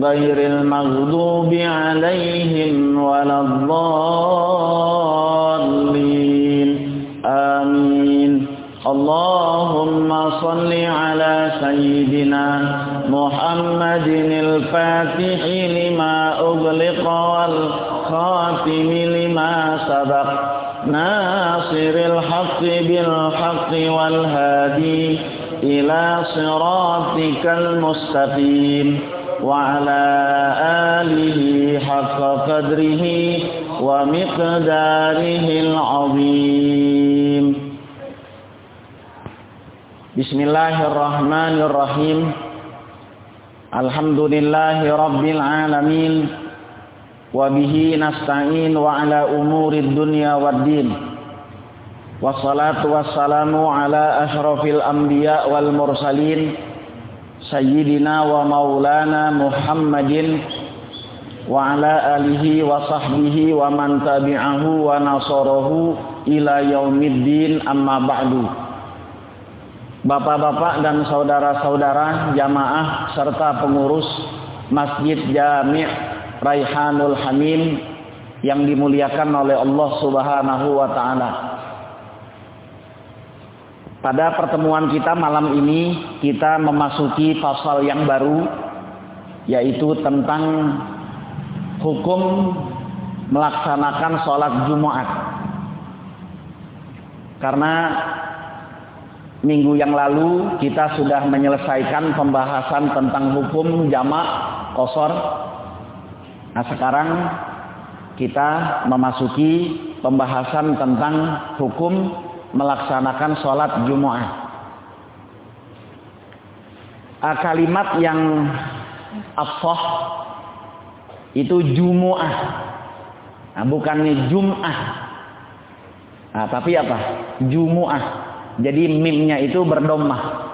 غير المغضوب عليهم ولا الضالين. آمين. اللهم صل على سيدنا محمد الفاتح لما أغلق والخاتم لما سبق. ناصر الحق بالحق والهادي إلى صراطك المستقيم. وعلى آله حق قدره ومقداره العظيم. بسم الله الرحمن الرحيم الحمد لله رب العالمين وبه نستعين وعلى أمور الدنيا والدين والصلاة والسلام على أشرف الأنبياء والمرسلين sayyidina wa maulana Muhammadin wa ala alihi wa sahbihi wa man tabi'ahu wa nasarahu ila yaumiddin amma ba'du Bapak-bapak dan saudara-saudara jamaah serta pengurus Masjid Jami' Raihanul Hamim yang dimuliakan oleh Allah Subhanahu wa taala. Pada pertemuan kita malam ini kita memasuki pasal yang baru yaitu tentang hukum melaksanakan sholat Jumat. Karena minggu yang lalu kita sudah menyelesaikan pembahasan tentang hukum jamak kosor. Nah sekarang kita memasuki pembahasan tentang hukum melaksanakan sholat Jumat. Uh, kalimat yang afsah itu Jumu'ah. Nah, bukannya Jum'ah. Nah, tapi apa? Jumu'ah. Jadi mimnya itu berdomah.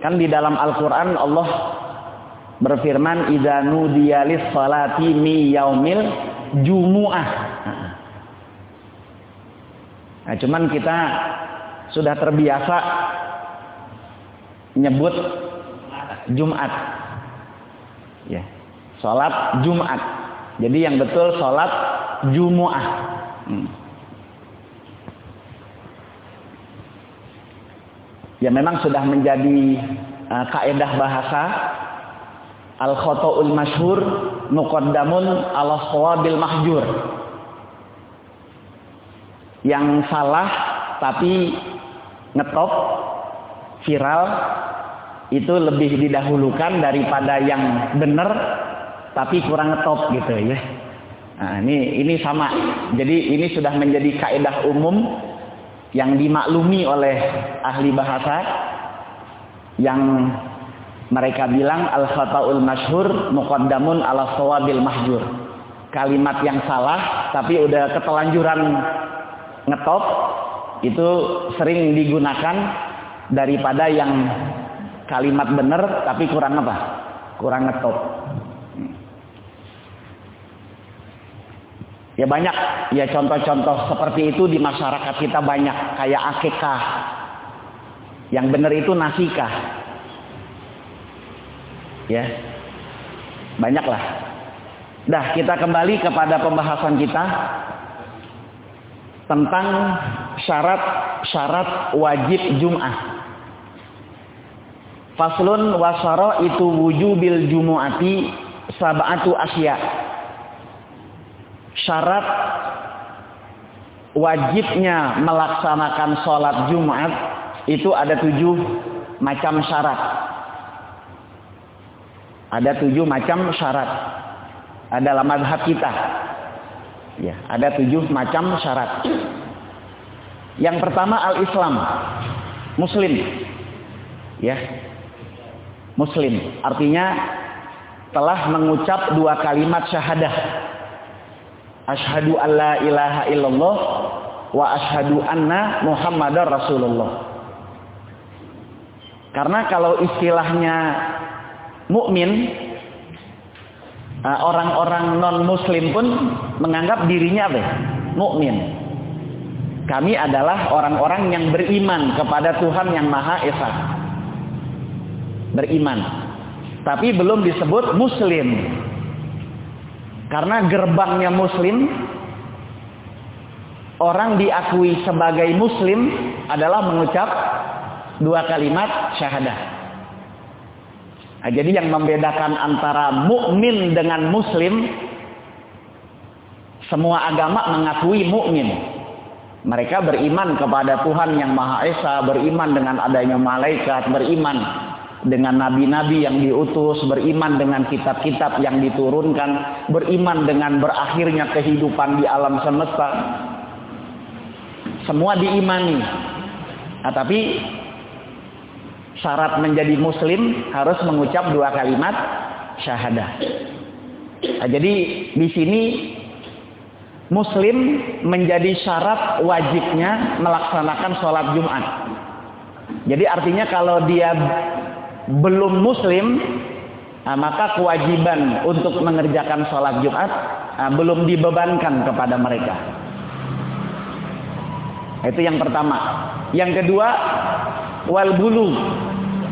Kan di dalam Al-Quran Allah berfirman idza nudiyalis salati mi yaumil jumu'ah. Nah, cuman kita sudah terbiasa nyebut Jumat. Ya. Salat Jumat. Jadi yang betul salat Jumu'ah. Hmm. Ya memang sudah menjadi uh, kaedah bahasa al-khata'ul masyhur muqaddamun ala shawabil mahjur yang salah tapi ngetop viral itu lebih didahulukan daripada yang benar tapi kurang ngetop gitu ya. Nah, ini ini sama. Jadi ini sudah menjadi kaidah umum yang dimaklumi oleh ahli bahasa yang mereka bilang al khataul masyhur muqaddamun ala sawabil mahjur. Kalimat yang salah tapi udah ketelanjuran ngetop itu sering digunakan daripada yang kalimat benar tapi kurang apa? Kurang ngetop. Ya banyak ya contoh-contoh seperti itu di masyarakat kita banyak kayak akekah. Yang benar itu nasikah. Ya. Banyaklah. Dah kita kembali kepada pembahasan kita tentang syarat-syarat wajib Jum'ah. Faslun wasara itu wujubil jumu'ati sab'atu asya. Syarat wajibnya melaksanakan sholat Jumat itu ada tujuh macam syarat. Ada tujuh macam syarat. Ada dalam madhab kita. Ya, ada tujuh macam syarat. Yang pertama al-Islam, Muslim. Ya, Muslim. Artinya telah mengucap dua kalimat syahadah. Ashadu an la ilaha illallah wa ashadu anna muhammadar rasulullah. Karena kalau istilahnya mukmin orang-orang non muslim pun menganggap dirinya apa? Mukmin. Kami adalah orang-orang yang beriman kepada Tuhan yang Maha Esa. Beriman. Tapi belum disebut muslim. Karena gerbangnya muslim orang diakui sebagai muslim adalah mengucap dua kalimat syahadah. Nah, jadi yang membedakan antara mukmin dengan muslim semua agama mengakui mukmin. Mereka beriman kepada Tuhan yang Maha Esa, beriman dengan adanya malaikat, beriman dengan nabi-nabi yang diutus, beriman dengan kitab-kitab yang diturunkan, beriman dengan berakhirnya kehidupan di alam semesta. Semua diimani. Nah, tapi syarat menjadi muslim harus mengucap dua kalimat syahadah. Nah, jadi di sini muslim menjadi syarat wajibnya melaksanakan sholat Jumat. Jadi artinya kalau dia belum muslim, nah, maka kewajiban untuk mengerjakan sholat Jumat nah, belum dibebankan kepada mereka. Itu yang pertama. Yang kedua, wal bulu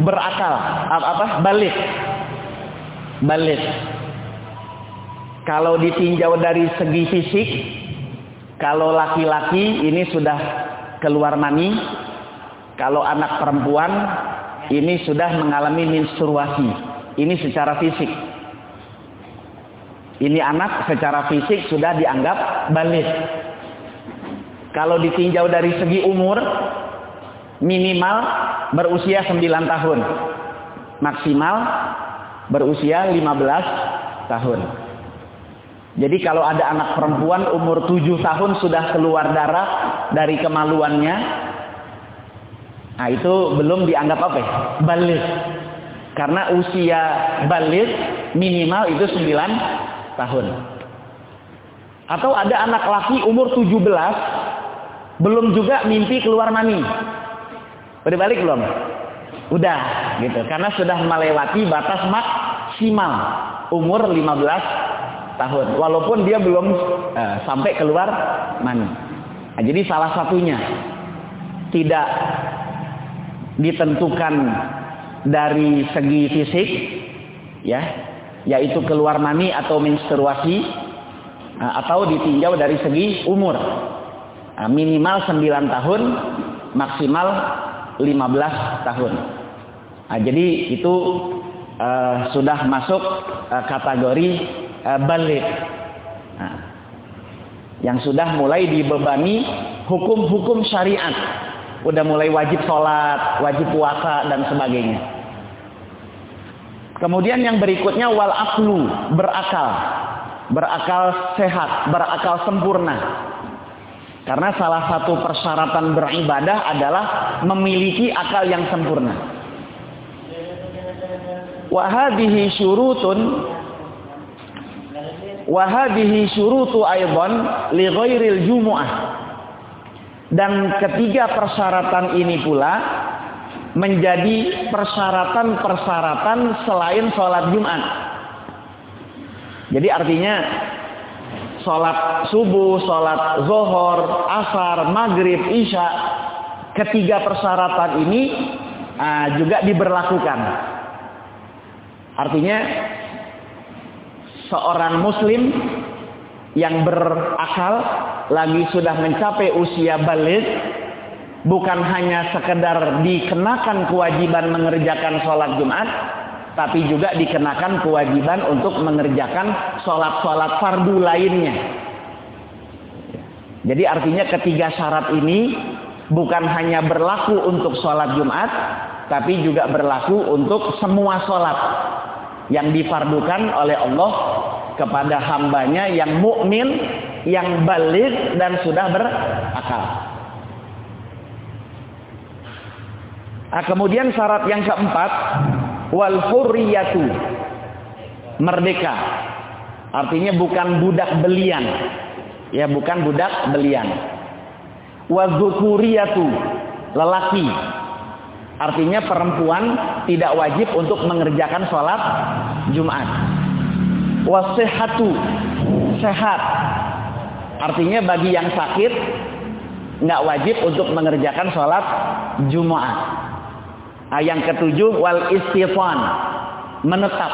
berakal. Apa, apa? Balik. Balik. Kalau ditinjau dari segi fisik kalau laki-laki ini sudah keluar mani kalau anak perempuan ini sudah mengalami menstruasi. Ini secara fisik. Ini anak secara fisik sudah dianggap balik. Kalau ditinjau dari segi umur minimal berusia 9 tahun. Maksimal berusia 15 tahun. Jadi kalau ada anak perempuan umur 7 tahun sudah keluar darah dari kemaluannya, nah itu belum dianggap apa ya? Balik. Karena usia balik minimal itu 9 tahun. Atau ada anak laki umur 17 belum juga mimpi keluar mani. Udah balik belum? Udah gitu. Karena sudah melewati batas maksimal umur 15 tahun. Walaupun dia belum uh, sampai keluar mani. Nah, jadi salah satunya tidak ditentukan dari segi fisik ya, yaitu keluar mani atau menstruasi uh, atau ditinjau dari segi umur. Uh, minimal 9 tahun, maksimal 15 tahun. Nah, jadi itu uh, sudah masuk uh, kategori uh, balik. Nah, yang sudah mulai dibebani hukum-hukum syariat. Udah mulai wajib sholat, wajib puasa, dan sebagainya. Kemudian yang berikutnya wal aklu, berakal. Berakal sehat, berakal sempurna. Karena salah satu persyaratan beribadah adalah memiliki akal yang sempurna. Wahadihi syurutun Wahadihi syurutu aydan li ghairil jumu'ah. Dan ketiga persyaratan ini pula menjadi persyaratan-persyaratan selain sholat Jumat. Jadi artinya sholat subuh, sholat zohor, asar, maghrib, isya, ketiga persyaratan ini uh, juga diberlakukan. Artinya seorang muslim yang berakal lagi sudah mencapai usia balik bukan hanya sekedar dikenakan kewajiban mengerjakan sholat Jumat tapi juga dikenakan kewajiban untuk mengerjakan sholat-sholat fardu lainnya. Jadi artinya ketiga syarat ini bukan hanya berlaku untuk sholat Jumat, tapi juga berlaku untuk semua sholat yang difardukan oleh Allah kepada hambanya yang mukmin, yang balik dan sudah berakal. Nah, kemudian syarat yang keempat wal hurriyatu merdeka. Artinya bukan budak belian. Ya, bukan budak belian. Wa lelaki. Artinya perempuan tidak wajib untuk mengerjakan sholat Jumat. Wasehatu sehat. Artinya bagi yang sakit nggak wajib untuk mengerjakan sholat Jumat. Nah, yang ketujuh wal istifan menetap.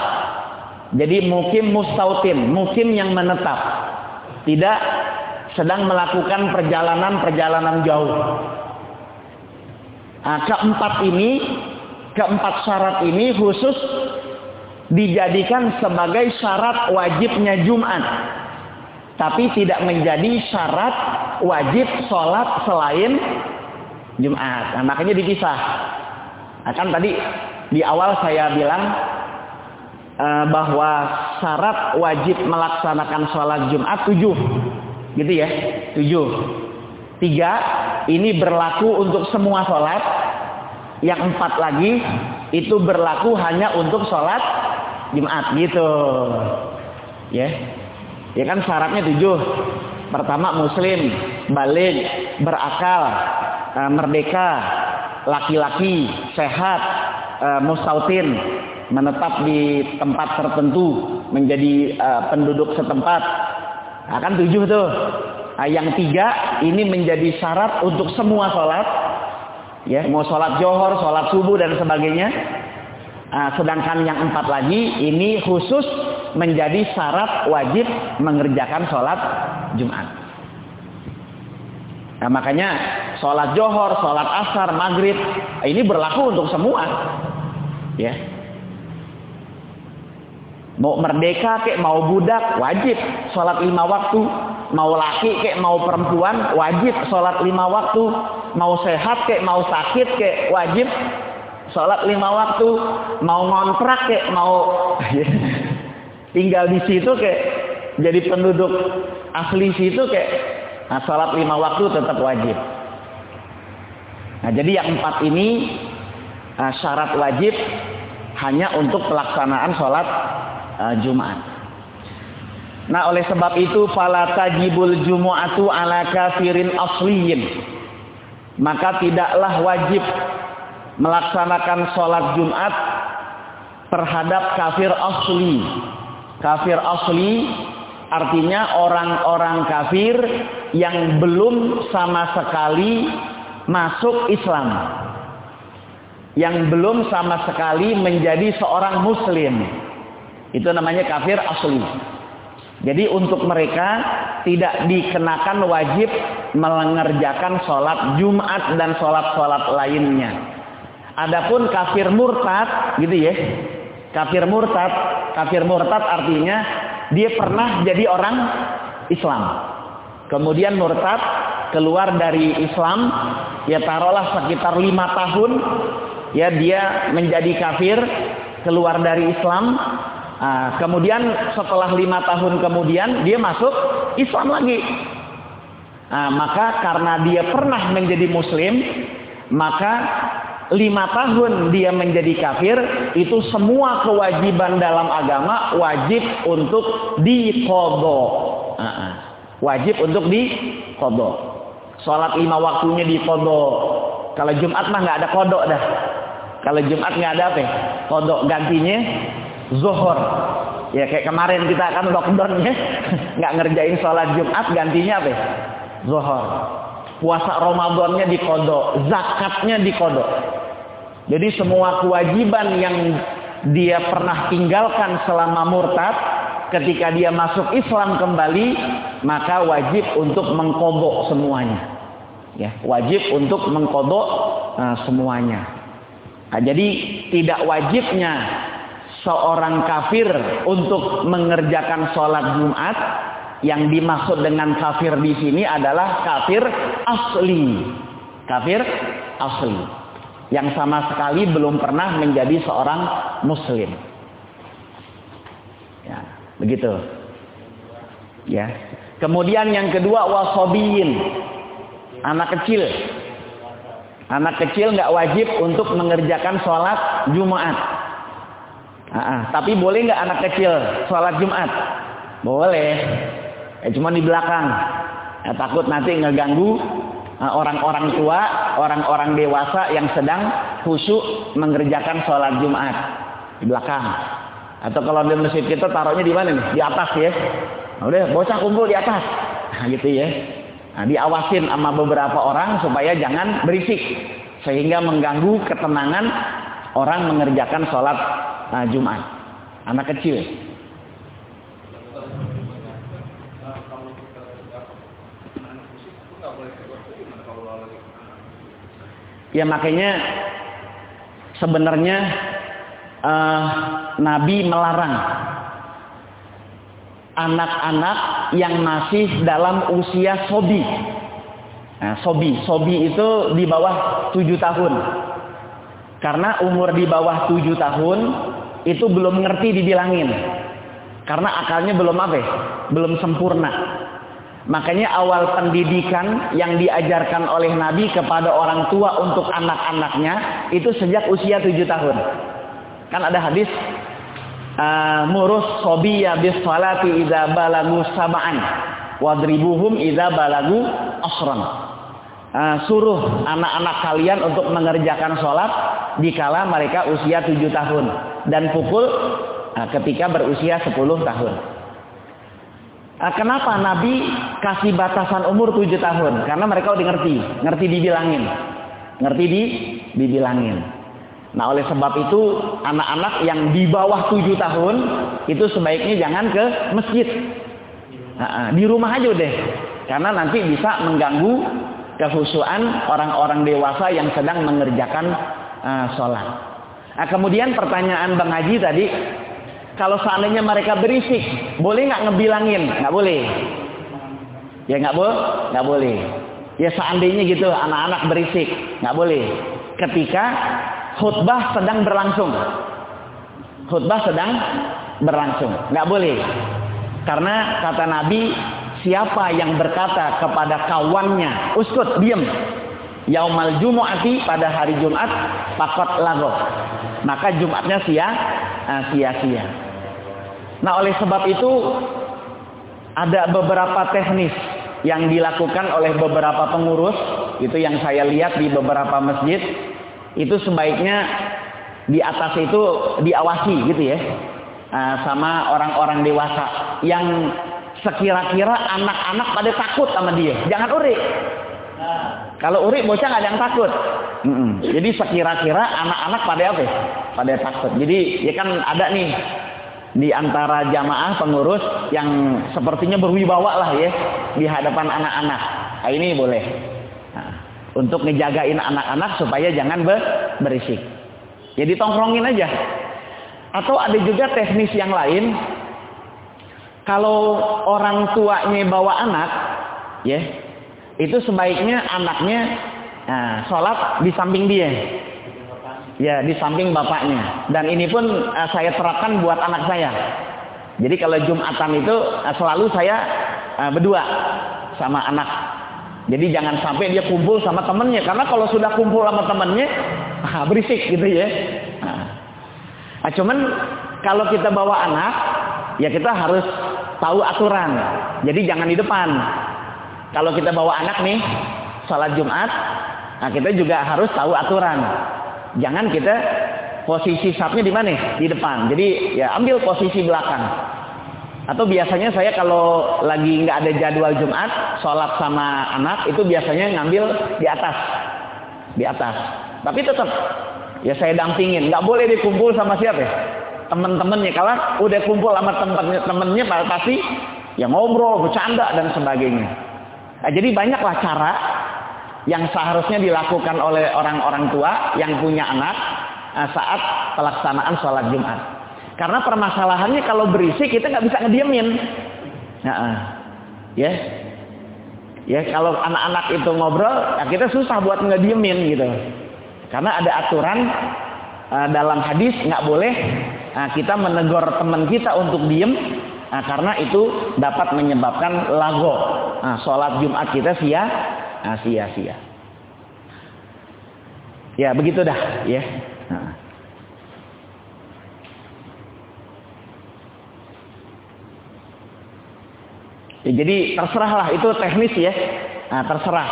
Jadi mukim mustautin, mukim yang menetap. Tidak sedang melakukan perjalanan-perjalanan jauh. Nah, keempat ini, keempat syarat ini khusus dijadikan sebagai syarat wajibnya Jumat. Tapi tidak menjadi syarat wajib sholat selain Jumat. Nah, makanya dipisah. Nah, kan tadi di awal saya bilang uh, bahwa syarat wajib melaksanakan sholat Jumat tujuh. Gitu ya, tujuh. Tiga, ini berlaku untuk semua sholat. Yang empat lagi, itu berlaku hanya untuk sholat Jumat gitu. Ya, ya kan syaratnya tujuh. Pertama muslim, balik, berakal, uh, merdeka, laki-laki, sehat, uh, mustautin, menetap di tempat tertentu, menjadi uh, penduduk setempat. Akan nah, tujuh tuh. Nah, yang tiga ini menjadi syarat untuk semua sholat. Ya, mau sholat johor, sholat subuh dan sebagainya. Nah, sedangkan yang empat lagi ini khusus menjadi syarat wajib mengerjakan sholat Jumat. Nah, makanya sholat johor, sholat asar, maghrib ini berlaku untuk semua. Ya, Mau merdeka kek, mau budak, wajib sholat lima waktu. Mau laki kek, mau perempuan, wajib sholat lima waktu. Mau sehat kek, mau sakit kek, wajib sholat lima waktu. Mau ngontrak kek, mau tinggal di situ kek, jadi penduduk asli situ kek, nah sholat lima waktu tetap wajib. Nah jadi yang empat ini nah, syarat wajib hanya untuk pelaksanaan sholat uh, Jumat. Nah oleh sebab itu fala tajibul jumu'atu ala kafirin asliyin. Maka tidaklah wajib melaksanakan sholat Jumat terhadap kafir asli. Kafir asli artinya orang-orang kafir yang belum sama sekali masuk Islam. Yang belum sama sekali menjadi seorang muslim. Itu namanya kafir asli. Jadi untuk mereka tidak dikenakan wajib mengerjakan sholat Jumat dan sholat-sholat lainnya. Adapun kafir murtad, gitu ya. Kafir murtad, kafir murtad artinya dia pernah jadi orang Islam. Kemudian murtad keluar dari Islam, ya taruhlah sekitar lima tahun, ya dia menjadi kafir, keluar dari Islam, Nah, kemudian setelah lima tahun kemudian dia masuk Islam lagi. Nah, maka karena dia pernah menjadi Muslim, maka lima tahun dia menjadi kafir itu semua kewajiban dalam agama wajib untuk dikodo. Nah, wajib untuk dikodo. Sholat lima waktunya dikodo. Kalau Jumat mah nggak ada kodok dah. Kalau Jumat nggak ada apa? Kodok gantinya zuhur. Ya kayak kemarin kita akan lockdown ya. Nggak ngerjain sholat Jumat gantinya apa? Zuhur. Puasa Ramadannya dikodok. Zakatnya dikodok. Jadi semua kewajiban yang dia pernah tinggalkan selama murtad. Ketika dia masuk Islam kembali. Maka wajib untuk mengkodok semuanya. Ya, wajib untuk mengkodok uh, semuanya. Nah, jadi tidak wajibnya seorang kafir untuk mengerjakan sholat Jumat yang dimaksud dengan kafir di sini adalah kafir asli. Kafir asli. Yang sama sekali belum pernah menjadi seorang muslim. Ya, begitu. Ya. Kemudian yang kedua wasobiyin. Anak kecil. Anak kecil nggak wajib untuk mengerjakan sholat Jumat Ah, ah. tapi boleh nggak anak kecil sholat Jumat? Boleh. Ya, cuma di belakang. Ya, takut nanti ngeganggu ah, orang-orang tua, orang-orang dewasa yang sedang khusyuk mengerjakan sholat Jumat di belakang. Atau kalau di masjid kita taruhnya di mana nih? Di atas ya. Nah, udah bocah kumpul di atas. Nah, gitu ya. Nah, diawasin sama beberapa orang supaya jangan berisik sehingga mengganggu ketenangan orang mengerjakan sholat uh, Jumat. Anak kecil. Ya makanya sebenarnya uh, Nabi melarang anak-anak yang masih dalam usia sobi. Nah, sobi, sobi itu di bawah tujuh tahun. Karena umur di bawah tujuh tahun itu belum ngerti dibilangin. Karena akalnya belum apa ya? Belum sempurna. Makanya awal pendidikan yang diajarkan oleh Nabi kepada orang tua untuk anak-anaknya itu sejak usia tujuh tahun. Kan ada hadis uh, murus sobiya bis salati idza balagu sab'an wadribuhum idza balagu asran uh, suruh anak-anak kalian untuk mengerjakan sholat dikala mereka usia tujuh tahun dan pukul uh, ketika berusia sepuluh tahun kenapa Nabi kasih batasan umur tujuh tahun karena mereka udah ngerti ngerti dibilangin ngerti di dibilangin Nah oleh sebab itu anak-anak yang di bawah tujuh tahun itu sebaiknya jangan ke masjid. Nah, di rumah aja deh. Karena nanti bisa mengganggu kehusuan orang-orang dewasa yang sedang mengerjakan uh, sholat. Nah, kemudian pertanyaan Bang Haji tadi, kalau seandainya mereka berisik, boleh nggak ngebilangin? Nggak boleh. Ya nggak boleh, nggak boleh. Ya seandainya gitu anak-anak berisik, nggak boleh. Ketika khutbah sedang berlangsung. Khutbah sedang berlangsung. Nggak boleh. Karena kata Nabi, siapa yang berkata kepada kawannya, uskut, diam. Yaumal Jumu'ati pada hari Jumat, pakot lago. Maka Jumatnya eh, sia-sia. Nah oleh sebab itu, ada beberapa teknis yang dilakukan oleh beberapa pengurus, itu yang saya lihat di beberapa masjid, itu sebaiknya di atas itu diawasi gitu ya uh, sama orang-orang dewasa yang sekira-kira anak-anak pada takut sama dia. Jangan uri. Kalau uri bocah nggak ada yang takut. Jadi sekira-kira anak-anak pada apa ya? pada takut. Jadi ya kan ada nih di antara jamaah pengurus yang sepertinya berwibawa lah ya di hadapan anak-anak nah, ini boleh untuk ngejagain anak-anak supaya jangan berisik. Jadi tongkrongin aja. Atau ada juga teknis yang lain. Kalau orang tuanya bawa anak, ya, itu sebaiknya anaknya nah, sholat di samping dia. Ya, di samping bapaknya. Dan ini pun uh, saya terapkan buat anak saya. Jadi kalau Jumatan itu uh, selalu saya uh, berdua sama anak jadi jangan sampai dia kumpul sama temennya. Karena kalau sudah kumpul sama temennya, ah, berisik gitu ya. Nah. nah, cuman kalau kita bawa anak, ya kita harus tahu aturan. Jadi jangan di depan. Kalau kita bawa anak nih, salat Jumat, nah kita juga harus tahu aturan. Jangan kita posisi sapnya di mana? Di depan. Jadi ya ambil posisi belakang. Atau biasanya saya kalau lagi nggak ada jadwal Jumat, sholat sama anak itu biasanya ngambil di atas, di atas. Tapi tetap ya saya dampingin, nggak boleh dikumpul sama siapa ya? Temen-temennya kalau udah kumpul sama temennya, temennya pasti ya ngobrol, bercanda dan sebagainya. Nah, jadi banyaklah cara yang seharusnya dilakukan oleh orang-orang tua yang punya anak eh, saat pelaksanaan sholat Jumat. Karena permasalahannya kalau berisik kita nggak bisa ngediemin. Nah, ya, ya kalau anak-anak itu ngobrol, ya kita susah buat ngediemin gitu. Karena ada aturan uh, dalam hadis nggak boleh uh, kita menegur teman kita untuk diem, uh, karena itu dapat menyebabkan lago. Nah, sholat Jumat kita sia, Ah, sia-sia. Ya begitu dah ya. Nah. ya jadi terserahlah itu teknis ya. Nah, terserah.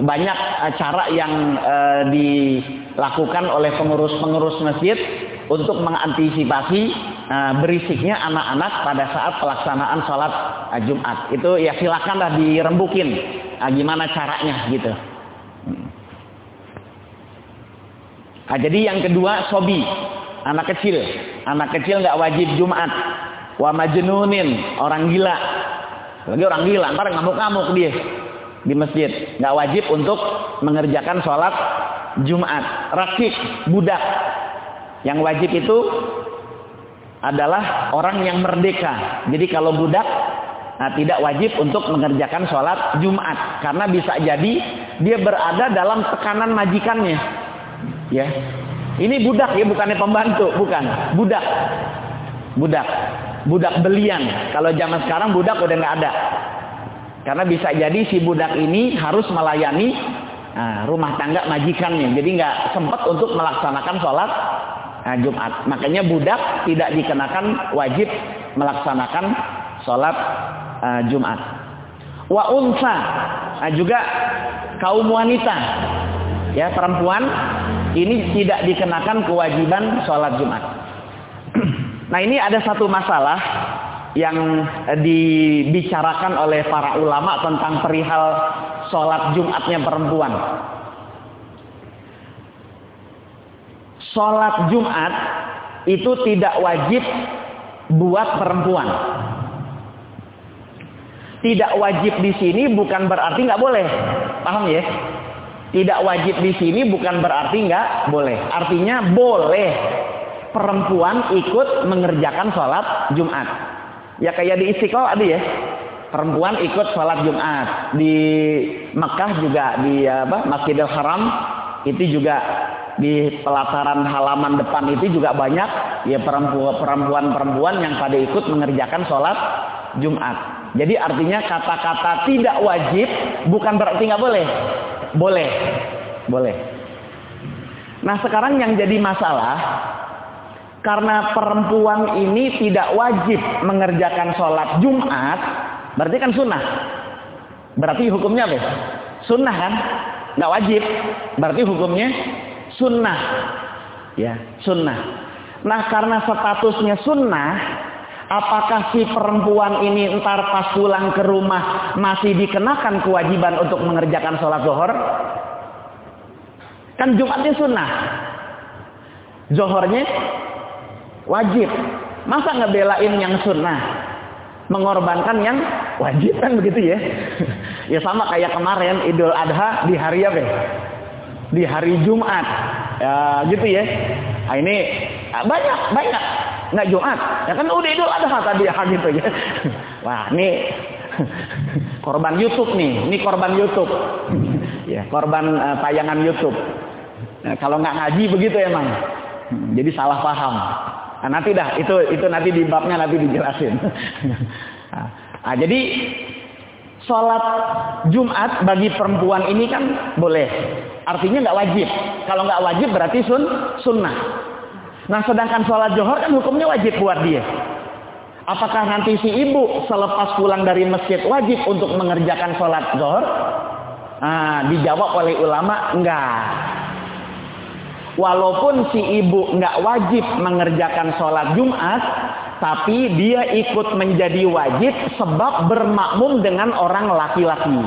Banyak ah, cara yang eh, dilakukan oleh pengurus-pengurus masjid untuk mengantisipasi ah, berisiknya anak-anak pada saat pelaksanaan sholat Jumat. Itu ya silakanlah dirembukin uh, gimana caranya gitu. Nah, jadi yang kedua sobi, anak kecil. Anak kecil nggak wajib Jumat. Wa majnunin, orang gila. Lagi orang gila, ntar ngamuk-ngamuk dia di masjid. Nggak wajib untuk mengerjakan sholat Jumat. Rakik, budak. Yang wajib itu adalah orang yang merdeka. Jadi kalau budak nah, tidak wajib untuk mengerjakan sholat Jumat. Karena bisa jadi dia berada dalam tekanan majikannya. Ya, ini budak ya, bukannya pembantu, bukan. Budak. Budak. Budak belian. Kalau zaman sekarang budak udah nggak ada. Karena bisa jadi si budak ini harus melayani nah, rumah tangga majikannya. Jadi nggak sempat untuk melaksanakan sholat nah, Jumat. Makanya budak tidak dikenakan wajib melaksanakan sholat uh, Jumat. Wa unsa nah, juga kaum wanita ya perempuan ini tidak dikenakan kewajiban sholat Jumat. nah ini ada satu masalah yang dibicarakan oleh para ulama tentang perihal sholat Jumatnya perempuan. Sholat Jumat itu tidak wajib buat perempuan. Tidak wajib di sini bukan berarti nggak boleh, paham ya? Tidak wajib di sini bukan berarti nggak boleh. Artinya boleh perempuan ikut mengerjakan sholat Jumat. Ya kayak di Istiqlal ada ya. Perempuan ikut sholat Jumat. Di Mekah juga di apa Masjidil Haram itu juga di pelataran halaman depan itu juga banyak ya perempuan-perempuan yang pada ikut mengerjakan sholat Jumat. Jadi artinya kata-kata tidak wajib bukan berarti nggak boleh. Boleh. Boleh. Nah sekarang yang jadi masalah karena perempuan ini tidak wajib mengerjakan sholat Jumat, berarti kan sunnah. Berarti hukumnya apa? Sunnah kan? Nggak wajib. Berarti hukumnya sunnah. Ya, sunnah. Nah karena statusnya sunnah, Apakah si perempuan ini entar pas pulang ke rumah masih dikenakan kewajiban untuk mengerjakan sholat zuhur? Kan Jumatnya sunnah. Zohornya wajib. Masa ngebelain yang sunnah? Mengorbankan yang wajib kan begitu ya? ya sama kayak kemarin Idul Adha di hari apa? Ya? Di hari Jumat. Ya gitu ya. Nah, ini banyak banyak nggak Jumat. Ya kan udah Idul Adha tadi ya gitu ya. Wah, ini korban YouTube nih. Ini korban YouTube. ya, korban uh, tayangan YouTube. Nah, kalau nggak ngaji begitu emang. Jadi salah paham. Nah, nanti dah itu itu nanti di babnya nanti dijelasin. nah, jadi sholat Jumat bagi perempuan ini kan boleh. Artinya nggak wajib. Kalau nggak wajib berarti sun sunnah. Nah sedangkan sholat johor kan hukumnya wajib buat dia. Apakah nanti si ibu selepas pulang dari masjid wajib untuk mengerjakan sholat johor? Nah, dijawab oleh ulama enggak. Walaupun si ibu enggak wajib mengerjakan sholat Jumat, tapi dia ikut menjadi wajib sebab bermakmum dengan orang laki-laki.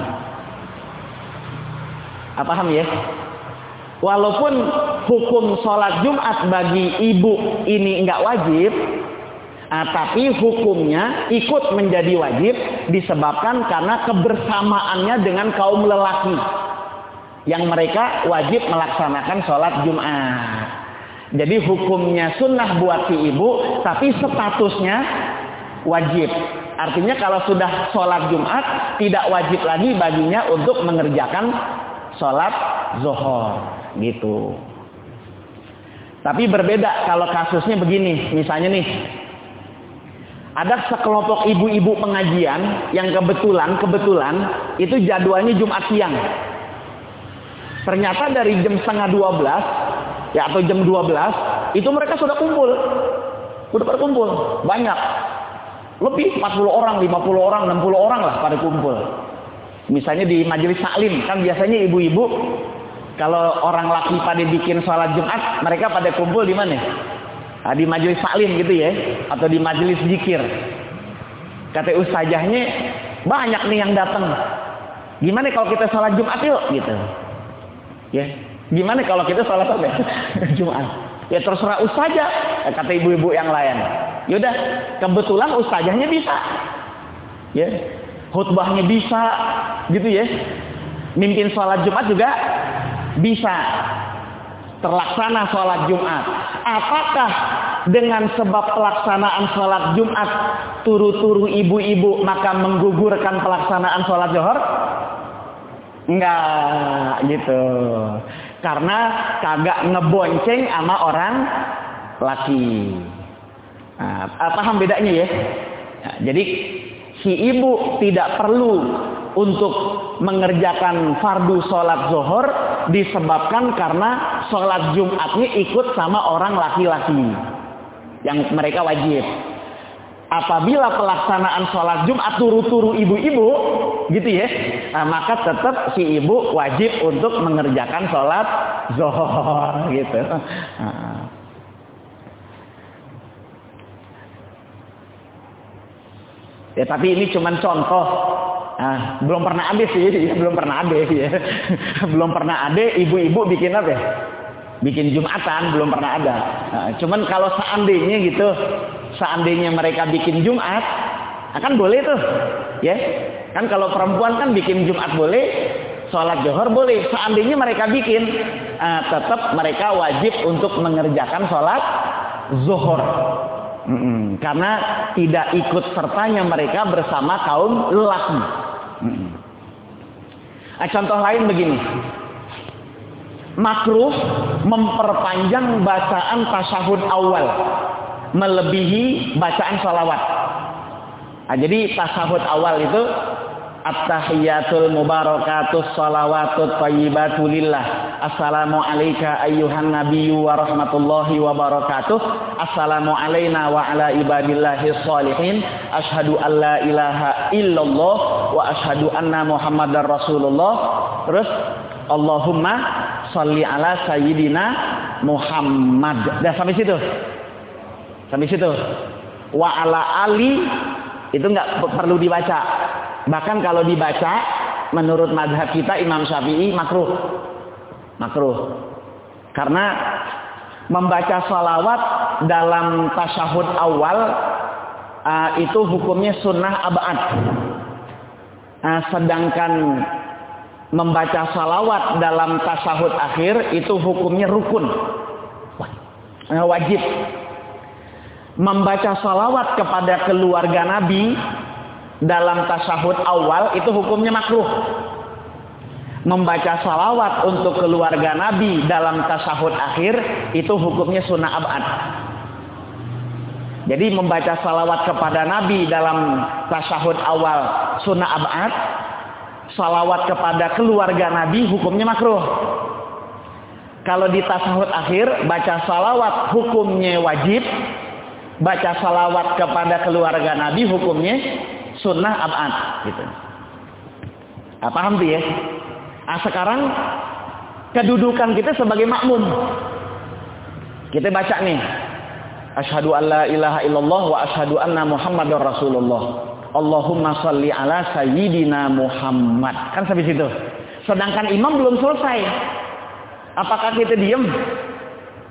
Apa paham ya? Walaupun hukum sholat Jumat bagi ibu ini enggak wajib, nah, tapi hukumnya ikut menjadi wajib disebabkan karena kebersamaannya dengan kaum lelaki yang mereka wajib melaksanakan sholat Jumat. Jadi hukumnya sunnah buat si ibu, tapi statusnya wajib. Artinya kalau sudah sholat Jumat, tidak wajib lagi baginya untuk mengerjakan sholat zohor gitu. Tapi berbeda kalau kasusnya begini, misalnya nih, ada sekelompok ibu-ibu pengajian yang kebetulan kebetulan itu jadwalnya Jumat siang. Ternyata dari jam setengah 12 ya atau jam 12 itu mereka sudah kumpul. Sudah berkumpul banyak. Lebih 40 orang, 50 orang, 60 orang lah pada kumpul. Misalnya di majelis taklim, kan biasanya ibu-ibu kalau orang laki pada bikin sholat Jumat, mereka pada kumpul di mana? Nah, di majelis taklim gitu ya, atau di majelis zikir. Kata ustazahnya, banyak nih yang datang. Gimana kalau kita sholat Jumat yuk gitu. Ya, gimana kalau kita sholat apa? Jumat. Ya terserah ustazah, kata ibu-ibu yang lain. Yaudah, kebetulan ustazahnya bisa. Ya, khutbahnya bisa, gitu ya. Mimpin sholat Jumat juga bisa terlaksana sholat Jumat. Apakah dengan sebab pelaksanaan sholat Jumat turu-turu ibu-ibu maka menggugurkan pelaksanaan sholat Johor? Enggak gitu. Karena kagak ngebonceng sama orang laki. Nah, paham bedanya ya? Nah, jadi si ibu tidak perlu untuk mengerjakan fardu sholat zohor disebabkan karena sholat Jumatnya ikut sama orang laki-laki yang mereka wajib. Apabila pelaksanaan sholat Jumat turu-turu ibu-ibu, gitu ya, nah, maka tetap si ibu wajib untuk mengerjakan sholat zohor, gitu. Nah. Ya tapi ini cuma contoh. Nah, belum pernah ada sih, ya, belum pernah ada ya. belum pernah ada ibu-ibu bikin apa ya? bikin Jumatan belum pernah ada. Nah, cuman kalau seandainya gitu, seandainya mereka bikin Jumat, akan boleh tuh, ya. Kan kalau perempuan kan bikin Jumat boleh, sholat johor boleh. Seandainya mereka bikin, uh, tetap mereka wajib untuk mengerjakan sholat zuhur. Mm -mm. Karena tidak ikut sertanya mereka bersama kaum lelaki. Nah, contoh lain begini. Makruh memperpanjang bacaan tasyahud awal. Melebihi bacaan salawat. Nah, jadi tasyahud awal itu At-tahiyatul mubarakatus salawatut thayyibatu lillah. Assalamu alayka ayyuhan nabiyyu wa rahmatullahi wa barakatuh. Assalamu alayna wa ala ibadillahi an la ilaha illallah wa anna muhammadar rasulullah. Terus Allahumma ala sayyidina Muhammad. Dah sampai situ. Sampai situ. Wa ala ali itu perlu dibaca. Bahkan kalau dibaca menurut madhab kita Imam Syafi'i makruh. Makruh. Karena membaca salawat dalam tasyahud awal uh, itu hukumnya sunnah abad. Uh, sedangkan membaca salawat dalam tasahud akhir itu hukumnya rukun. Wajib. Membaca salawat kepada keluarga Nabi dalam tasahud awal itu hukumnya makruh. Membaca salawat untuk keluarga Nabi dalam tasahud akhir itu hukumnya sunnah abad. Jadi membaca salawat kepada Nabi dalam tasahud awal sunnah abad salawat kepada keluarga Nabi hukumnya makruh. Kalau di tasahud akhir baca salawat hukumnya wajib. Baca salawat kepada keluarga Nabi hukumnya sunnah abad gitu. Nah, paham tuh ya? Nah, sekarang kedudukan kita sebagai makmum. Kita baca nih. Asyhadu alla ilaha illallah wa asyhadu anna Muhammadar Rasulullah. Allahumma salli ala sayyidina Muhammad. Kan sampai situ. Sedangkan imam belum selesai. Apakah kita diem?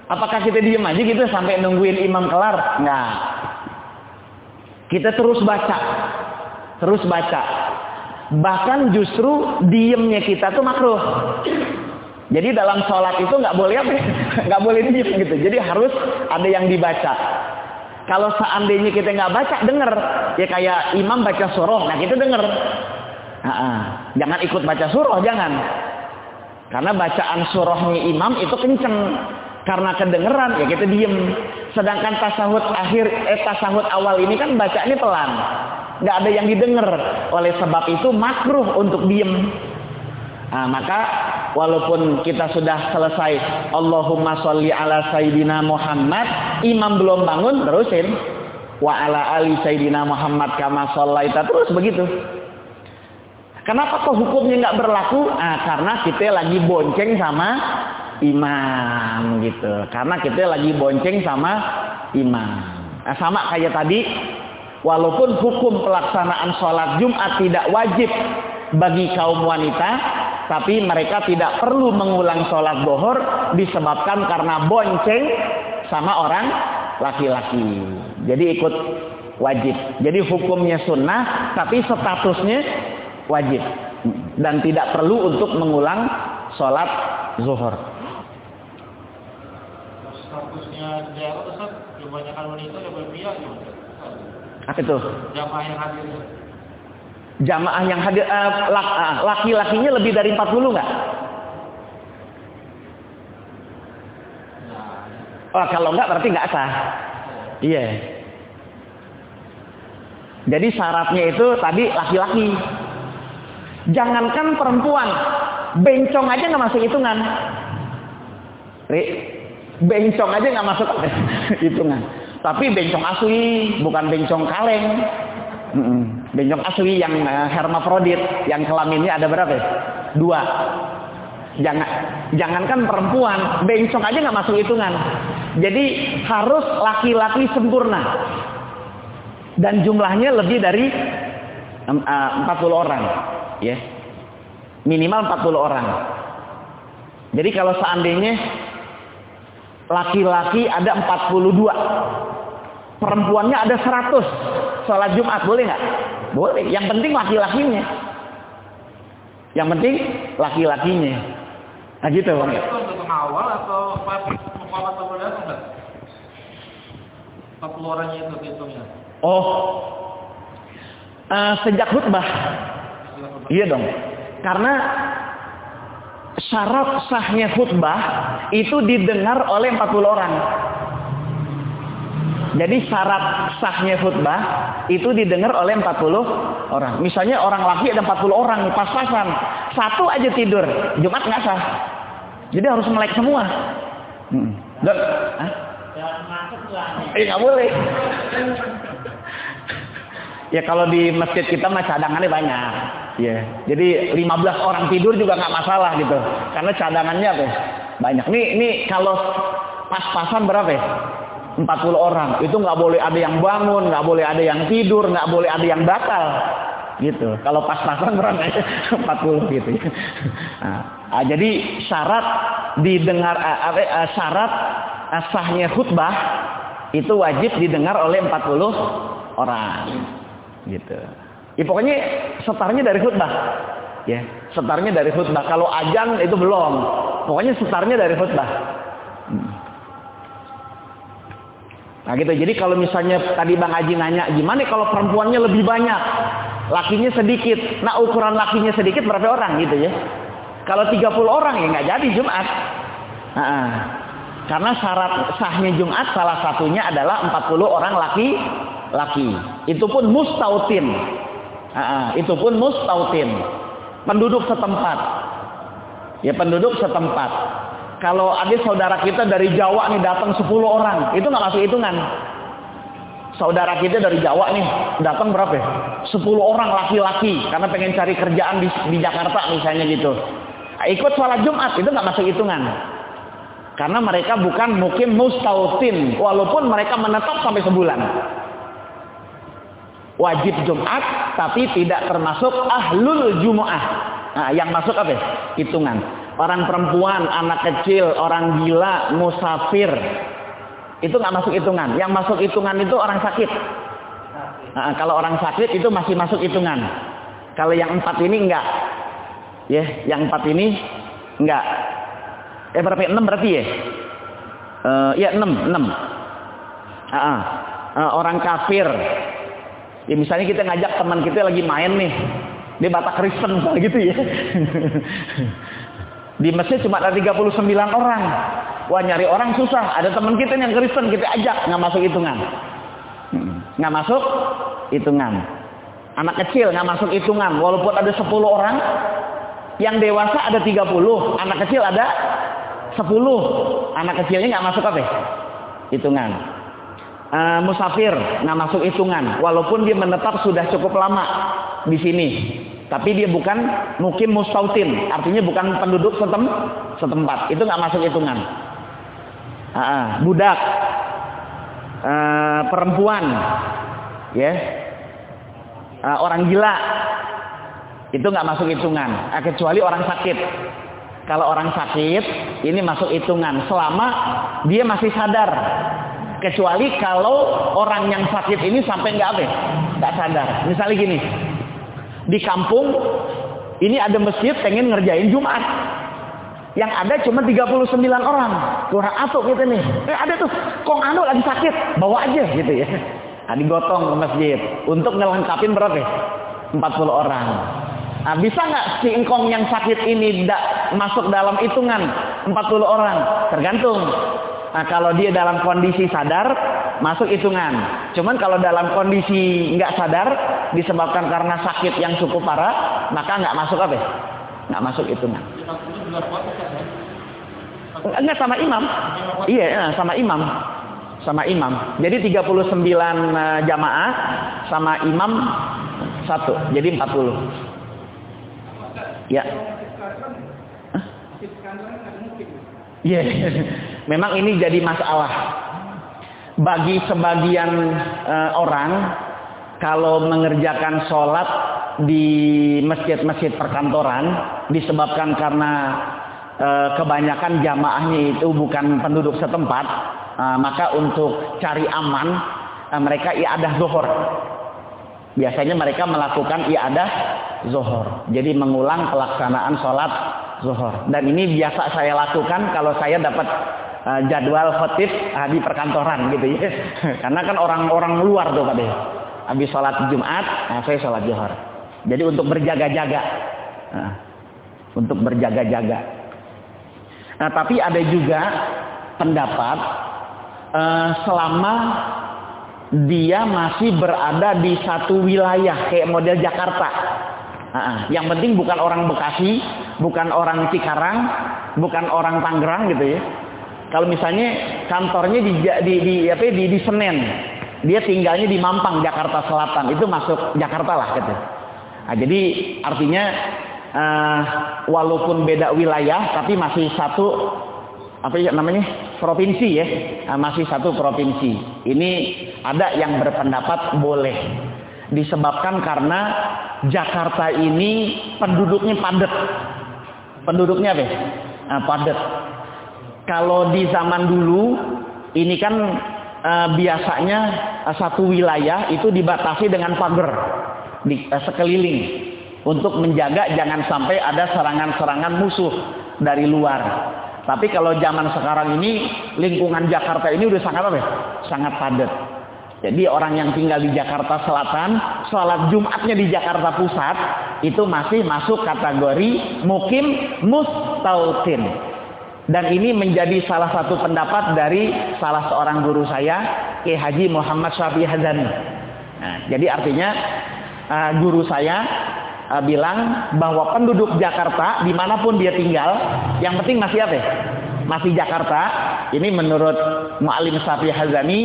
Apakah kita diem aja gitu sampai nungguin imam kelar? Enggak. Kita terus baca. Terus baca. Bahkan justru diemnya kita tuh makruh. Jadi dalam sholat itu nggak boleh apa? Nggak boleh diem gitu. Jadi harus ada yang dibaca. Kalau seandainya kita nggak baca, denger. Ya kayak imam baca surah, nah kita denger. Nah, jangan ikut baca surah, jangan. Karena bacaan surahnya imam itu kenceng. Karena kedengeran, ya kita diem. Sedangkan tasahud akhir, eh tasahud awal ini kan bacaannya pelan. Nggak ada yang didengar. Oleh sebab itu makruh untuk diem. Nah, maka walaupun kita sudah selesai Allahumma sholli ala sayyidina Muhammad, imam belum bangun, terusin. wa ala ali sayyidina Muhammad kama shallaita terus begitu. Kenapa kok hukumnya nggak berlaku? Ah, karena kita lagi bonceng sama imam gitu. Karena kita lagi bonceng sama imam. Nah, sama kayak tadi, walaupun hukum pelaksanaan sholat Jumat tidak wajib bagi kaum wanita, tapi mereka tidak perlu mengulang sholat bohor disebabkan karena bonceng sama orang laki-laki. Jadi ikut wajib. Jadi hukumnya sunnah, tapi statusnya wajib dan tidak perlu untuk mengulang sholat zuhur. Statusnya daerah Ustaz, kebanyakan wanita lebih pria Apa itu? Jamaah yang hadir. Jamaah yang hadir uh, laki-lakinya lebih dari 40 enggak? Oh, kalau enggak berarti enggak sah. Iya. Yeah. Jadi syaratnya itu tadi laki-laki. Jangankan perempuan, bencong aja nggak masuk hitungan. Ri, bencong aja nggak masuk hitungan. Tapi bencong asli, bukan bencong kaleng. Bencong asli yang uh, hermafrodit, yang kelaminnya ada berapa? Ya? Dua. Jangan jangankan perempuan, bencong aja nggak masuk hitungan. Jadi harus laki-laki sempurna. Dan jumlahnya lebih dari uh, 40 orang, ya. Minimal 40 orang. Jadi kalau seandainya laki-laki ada 42, perempuannya ada 100, sholat Jumat boleh nggak? Boleh. Yang penting laki-lakinya. Yang penting laki-lakinya. Nah gitu bang. Untuk awal atau atau datang enggak? 40 orangnya itu hitungnya. Oh. Uh, sejak khutbah. Iya dong. Karena syarat sahnya khutbah itu didengar oleh 40 orang. Jadi syarat sahnya khutbah itu didengar oleh 40 orang. Misalnya orang laki ada 40 orang pas-pasan. Satu aja tidur, Jumat nggak sah. Jadi harus melek semua. Hmm. Dan, Eh nggak boleh. ya kalau di masjid kita mah cadangannya banyak. Ya, jadi 15 orang tidur juga nggak masalah gitu. Karena cadangannya apa? Banyak. Nih, nih kalau pas-pasan berapa ya? 40 orang. Itu nggak boleh ada yang bangun, nggak boleh ada yang tidur, nggak boleh ada yang batal. Gitu. Kalau pas-pasan berapa? 40 gitu. Nah, ah, jadi syarat didengar uh, uh, syarat sahnya khutbah itu wajib didengar oleh 40 orang. Gitu. Ya, pokoknya setarnya dari khutbah. Ya, setarnya dari khutbah. Kalau ajan itu belum. Pokoknya setarnya dari khutbah. Hmm. Nah gitu. Jadi kalau misalnya tadi Bang Haji nanya, gimana kalau perempuannya lebih banyak, lakinya sedikit. Nah ukuran lakinya sedikit berapa orang gitu ya? Kalau 30 orang ya nggak jadi Jumat. Nah, karena syarat sahnya Jumat salah satunya adalah 40 orang laki-laki. Itu pun mustautin. Nah, itu pun mustautin. Penduduk setempat. Ya penduduk setempat. Kalau ada saudara kita dari Jawa nih datang 10 orang, itu nggak masuk hitungan. Saudara kita dari Jawa nih datang berapa? Ya? 10 orang laki-laki karena pengen cari kerjaan di, di Jakarta misalnya gitu. Nah, ikut sholat Jumat itu nggak masuk hitungan. Karena mereka bukan mungkin mustautin walaupun mereka menetap sampai sebulan. Wajib Jumat tapi tidak termasuk ahlul Jumat. Nah, yang masuk apa? Ya? Hitungan orang perempuan, anak kecil, orang gila, musafir. Itu nggak masuk hitungan. Yang masuk hitungan itu orang sakit. Nah, kalau orang sakit itu masih masuk hitungan. Kalau yang empat ini enggak. Ya, yang empat ini enggak. Eh berapa? Enam berarti ya? Uh, ya enam, enam. Uh, uh, orang kafir. Ya misalnya kita ngajak teman kita lagi main nih. Dia Batak Kristen gitu ya. Di masjid cuma ada 39 orang. Wah nyari orang susah. Ada teman kita yang Kristen kita ajak nggak masuk hitungan. Nggak masuk hitungan. Anak kecil nggak masuk hitungan. Walaupun ada 10 orang, yang dewasa ada 30, anak kecil ada 10. Anak kecilnya nggak masuk apa? Hitungan. Uh, musafir. Nggak masuk hitungan. Walaupun dia menetap sudah cukup lama di sini. Tapi dia bukan mukim mustautin. Artinya bukan penduduk setem, setempat. Itu nggak masuk hitungan. Uh, uh, budak. Uh, perempuan. Ya. Yeah. uh, orang gila. Itu nggak masuk hitungan. Uh, kecuali orang sakit. Kalau orang sakit ini masuk hitungan. Selama dia masih sadar kecuali kalau orang yang sakit ini sampai nggak apa nggak sadar. Misalnya gini. Di kampung ini ada masjid pengen ngerjain Jumat. Yang ada cuma 39 orang. Kurang atuk gitu nih. Eh ada tuh. Kong anu lagi sakit. Bawa aja gitu ya. Nah, digotong ke masjid. Untuk ngelengkapin berapa 40 orang. Nah, bisa nggak si engkong yang sakit ini tidak masuk dalam hitungan 40 orang? Tergantung Nah, kalau dia dalam kondisi sadar, masuk hitungan. Cuman kalau dalam kondisi nggak sadar, disebabkan karena sakit yang cukup parah, maka nggak masuk apa? Nggak masuk hitungan. Enggak sama imam. Iya, ya, sama imam. Sama imam. Jadi 39 eh, jamaah sama imam satu. Jadi 40. Ya. Iya. Yeah. Memang ini jadi masalah. Bagi sebagian uh, orang, kalau mengerjakan sholat di masjid-masjid perkantoran, disebabkan karena uh, kebanyakan jamaahnya itu bukan penduduk setempat, uh, maka untuk cari aman, uh, mereka iadah zuhur. Biasanya mereka melakukan iadah zuhur. Jadi mengulang pelaksanaan sholat zuhur. Dan ini biasa saya lakukan kalau saya dapat uh, jadwal khotib uh, di perkantoran gitu ya. Karena kan orang-orang luar tuh Pak Habis sholat Jumat, nah saya sholat Johor. Jadi untuk berjaga-jaga. Nah, untuk berjaga-jaga. Nah, tapi ada juga pendapat uh, selama dia masih berada di satu wilayah kayak model Jakarta. Nah, yang penting bukan orang Bekasi, bukan orang Cikarang, bukan orang Tangerang gitu ya. Kalau misalnya kantornya di di di apa di, di Senen, dia tinggalnya di Mampang Jakarta Selatan, itu masuk Jakarta lah gitu. Nah, jadi artinya uh, walaupun beda wilayah tapi masih satu apa ya namanya provinsi ya. Nah, masih satu provinsi. Ini ada yang berpendapat boleh. Disebabkan karena Jakarta ini penduduknya padat. Penduduknya apa nah, padat kalau di zaman dulu ini kan uh, biasanya uh, satu wilayah itu dibatasi dengan pagar di uh, sekeliling untuk menjaga jangan sampai ada serangan-serangan musuh dari luar. Tapi kalau zaman sekarang ini lingkungan Jakarta ini udah sangat apa? Ya? Sangat padat. Jadi orang yang tinggal di Jakarta Selatan, sholat Jumatnya di Jakarta Pusat, itu masih masuk kategori mukim mustautin. Dan ini menjadi salah satu pendapat dari salah seorang guru saya, Ki Haji Muhammad Syafi Hazani. Nah, jadi artinya uh, guru saya uh, bilang bahwa penduduk Jakarta di mana pun dia tinggal, yang penting masih apa? Masih Jakarta. Ini menurut Mu'alim Syafi Hazani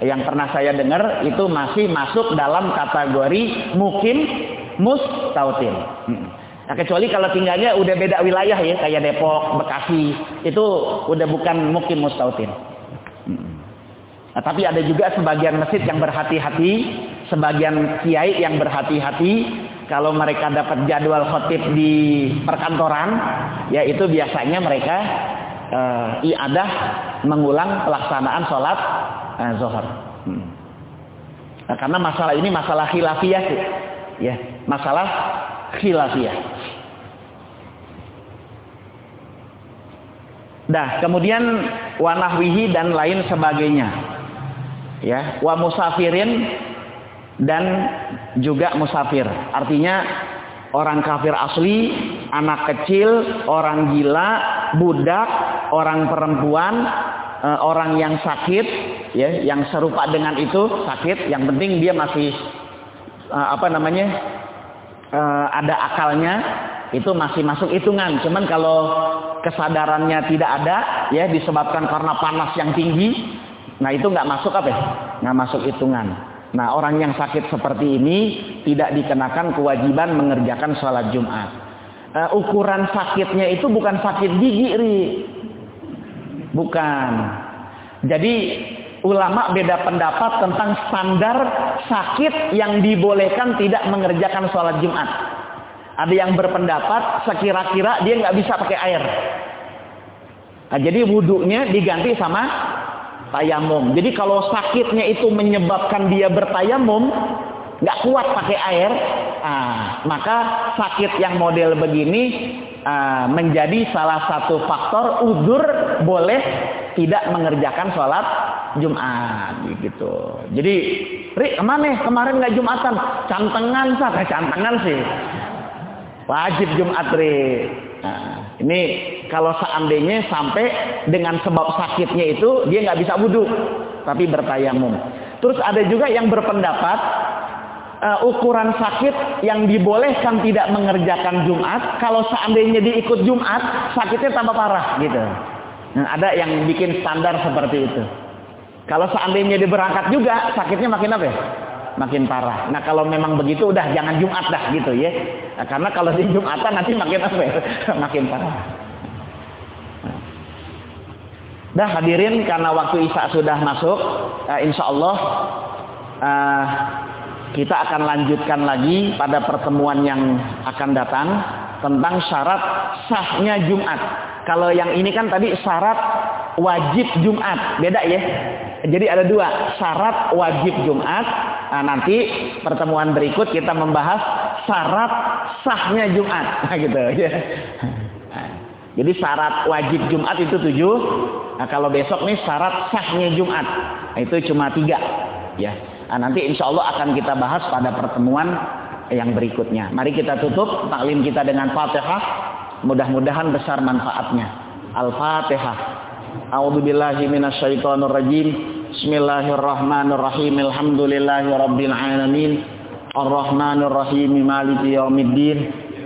yang pernah saya dengar itu masih masuk dalam kategori mukim mustautin. Hmm. Nah, kecuali kalau tinggalnya udah beda wilayah ya, kayak Depok, Bekasi, itu udah bukan mukim mustautin. Nah, tapi ada juga sebagian masjid yang berhati-hati, sebagian kiai yang berhati-hati kalau mereka dapat jadwal khotib di perkantoran, ya itu biasanya mereka uh, iadah mengulang pelaksanaan sholat uh, zohor. Hmm. Nah, karena masalah ini masalah khilafiyah sih, ya masalah khilafiyah. Dah, kemudian wanahwihi dan lain sebagainya. Ya, wa musafirin dan juga musafir. Artinya orang kafir asli, anak kecil, orang gila, budak, orang perempuan, eh, orang yang sakit, ya, yang serupa dengan itu sakit. Yang penting dia masih eh, apa namanya uh, ada akalnya itu masih masuk hitungan. Cuman kalau kesadarannya tidak ada ya disebabkan karena panas yang tinggi Nah itu nggak masuk apa ya? Nggak masuk hitungan. Nah orang yang sakit seperti ini tidak dikenakan kewajiban mengerjakan sholat Jumat. Uh, ukuran sakitnya itu bukan sakit gigi, ri. Bukan. Jadi ulama beda pendapat tentang standar sakit yang dibolehkan tidak mengerjakan sholat Jumat. Ada yang berpendapat sekira-kira dia nggak bisa pakai air. Nah, jadi wudhunya diganti sama tayamum. Jadi kalau sakitnya itu menyebabkan dia bertayamum, nggak kuat pakai air, ah, maka sakit yang model begini ah, menjadi salah satu faktor udur boleh tidak mengerjakan sholat Jumat gitu. Jadi, Rik ke mana? Kemarin nggak Jumatan? Cantengan sah, cantengan sih. Wajib Jumat, Rik. Nah, ini kalau seandainya sampai dengan sebab sakitnya itu dia nggak bisa wudhu, tapi bertayamum. Terus ada juga yang berpendapat uh, ukuran sakit yang dibolehkan tidak mengerjakan Jumat, kalau seandainya diikut Jumat, sakitnya tambah parah gitu. Nah, ada yang bikin standar seperti itu. Kalau seandainya dia berangkat juga, sakitnya makin apa ya? Makin parah. Nah kalau memang begitu udah jangan Jumat dah gitu ya. Nah, karena kalau di Jumatan nanti makin apa ya? makin parah. Dah hadirin karena waktu Isya sudah masuk, uh, insya Allah uh, kita akan lanjutkan lagi pada pertemuan yang akan datang tentang syarat sahnya Jumat. Kalau yang ini kan tadi syarat wajib Jumat, beda ya. Jadi ada dua syarat wajib Jumat. Nah, nanti pertemuan berikut kita membahas syarat sahnya Jumat, nah, gitu ya. Jadi syarat wajib Jumat itu tujuh. Nah, kalau besok nih syarat sahnya Jumat, nah, itu cuma tiga. Ya. Nah, nanti insya Allah akan kita bahas pada pertemuan yang berikutnya. Mari kita tutup taklim kita dengan Fatihah. Mudah-mudahan besar manfaatnya. Al-Fatihah. A'udzu billahi minasyaitonir rajim. Bismillahirrahmanirrahim. Alhamdulillahi rabbil alamin. Arrahmanir rahim maliki yaumiddin.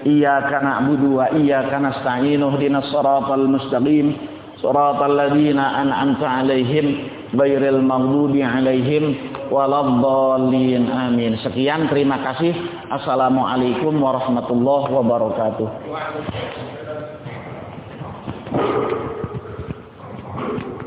Iyyaka na'budu wa iyyaka nasta'in. Ihdinas siratal mustaqim. Siratal ladzina an'amta 'alaihim ghairil maghdubi 'alaihim waladhdallin amin. Sekian terima kasih. Assalamualaikum warahmatullahi wabarakatuh. Thank you.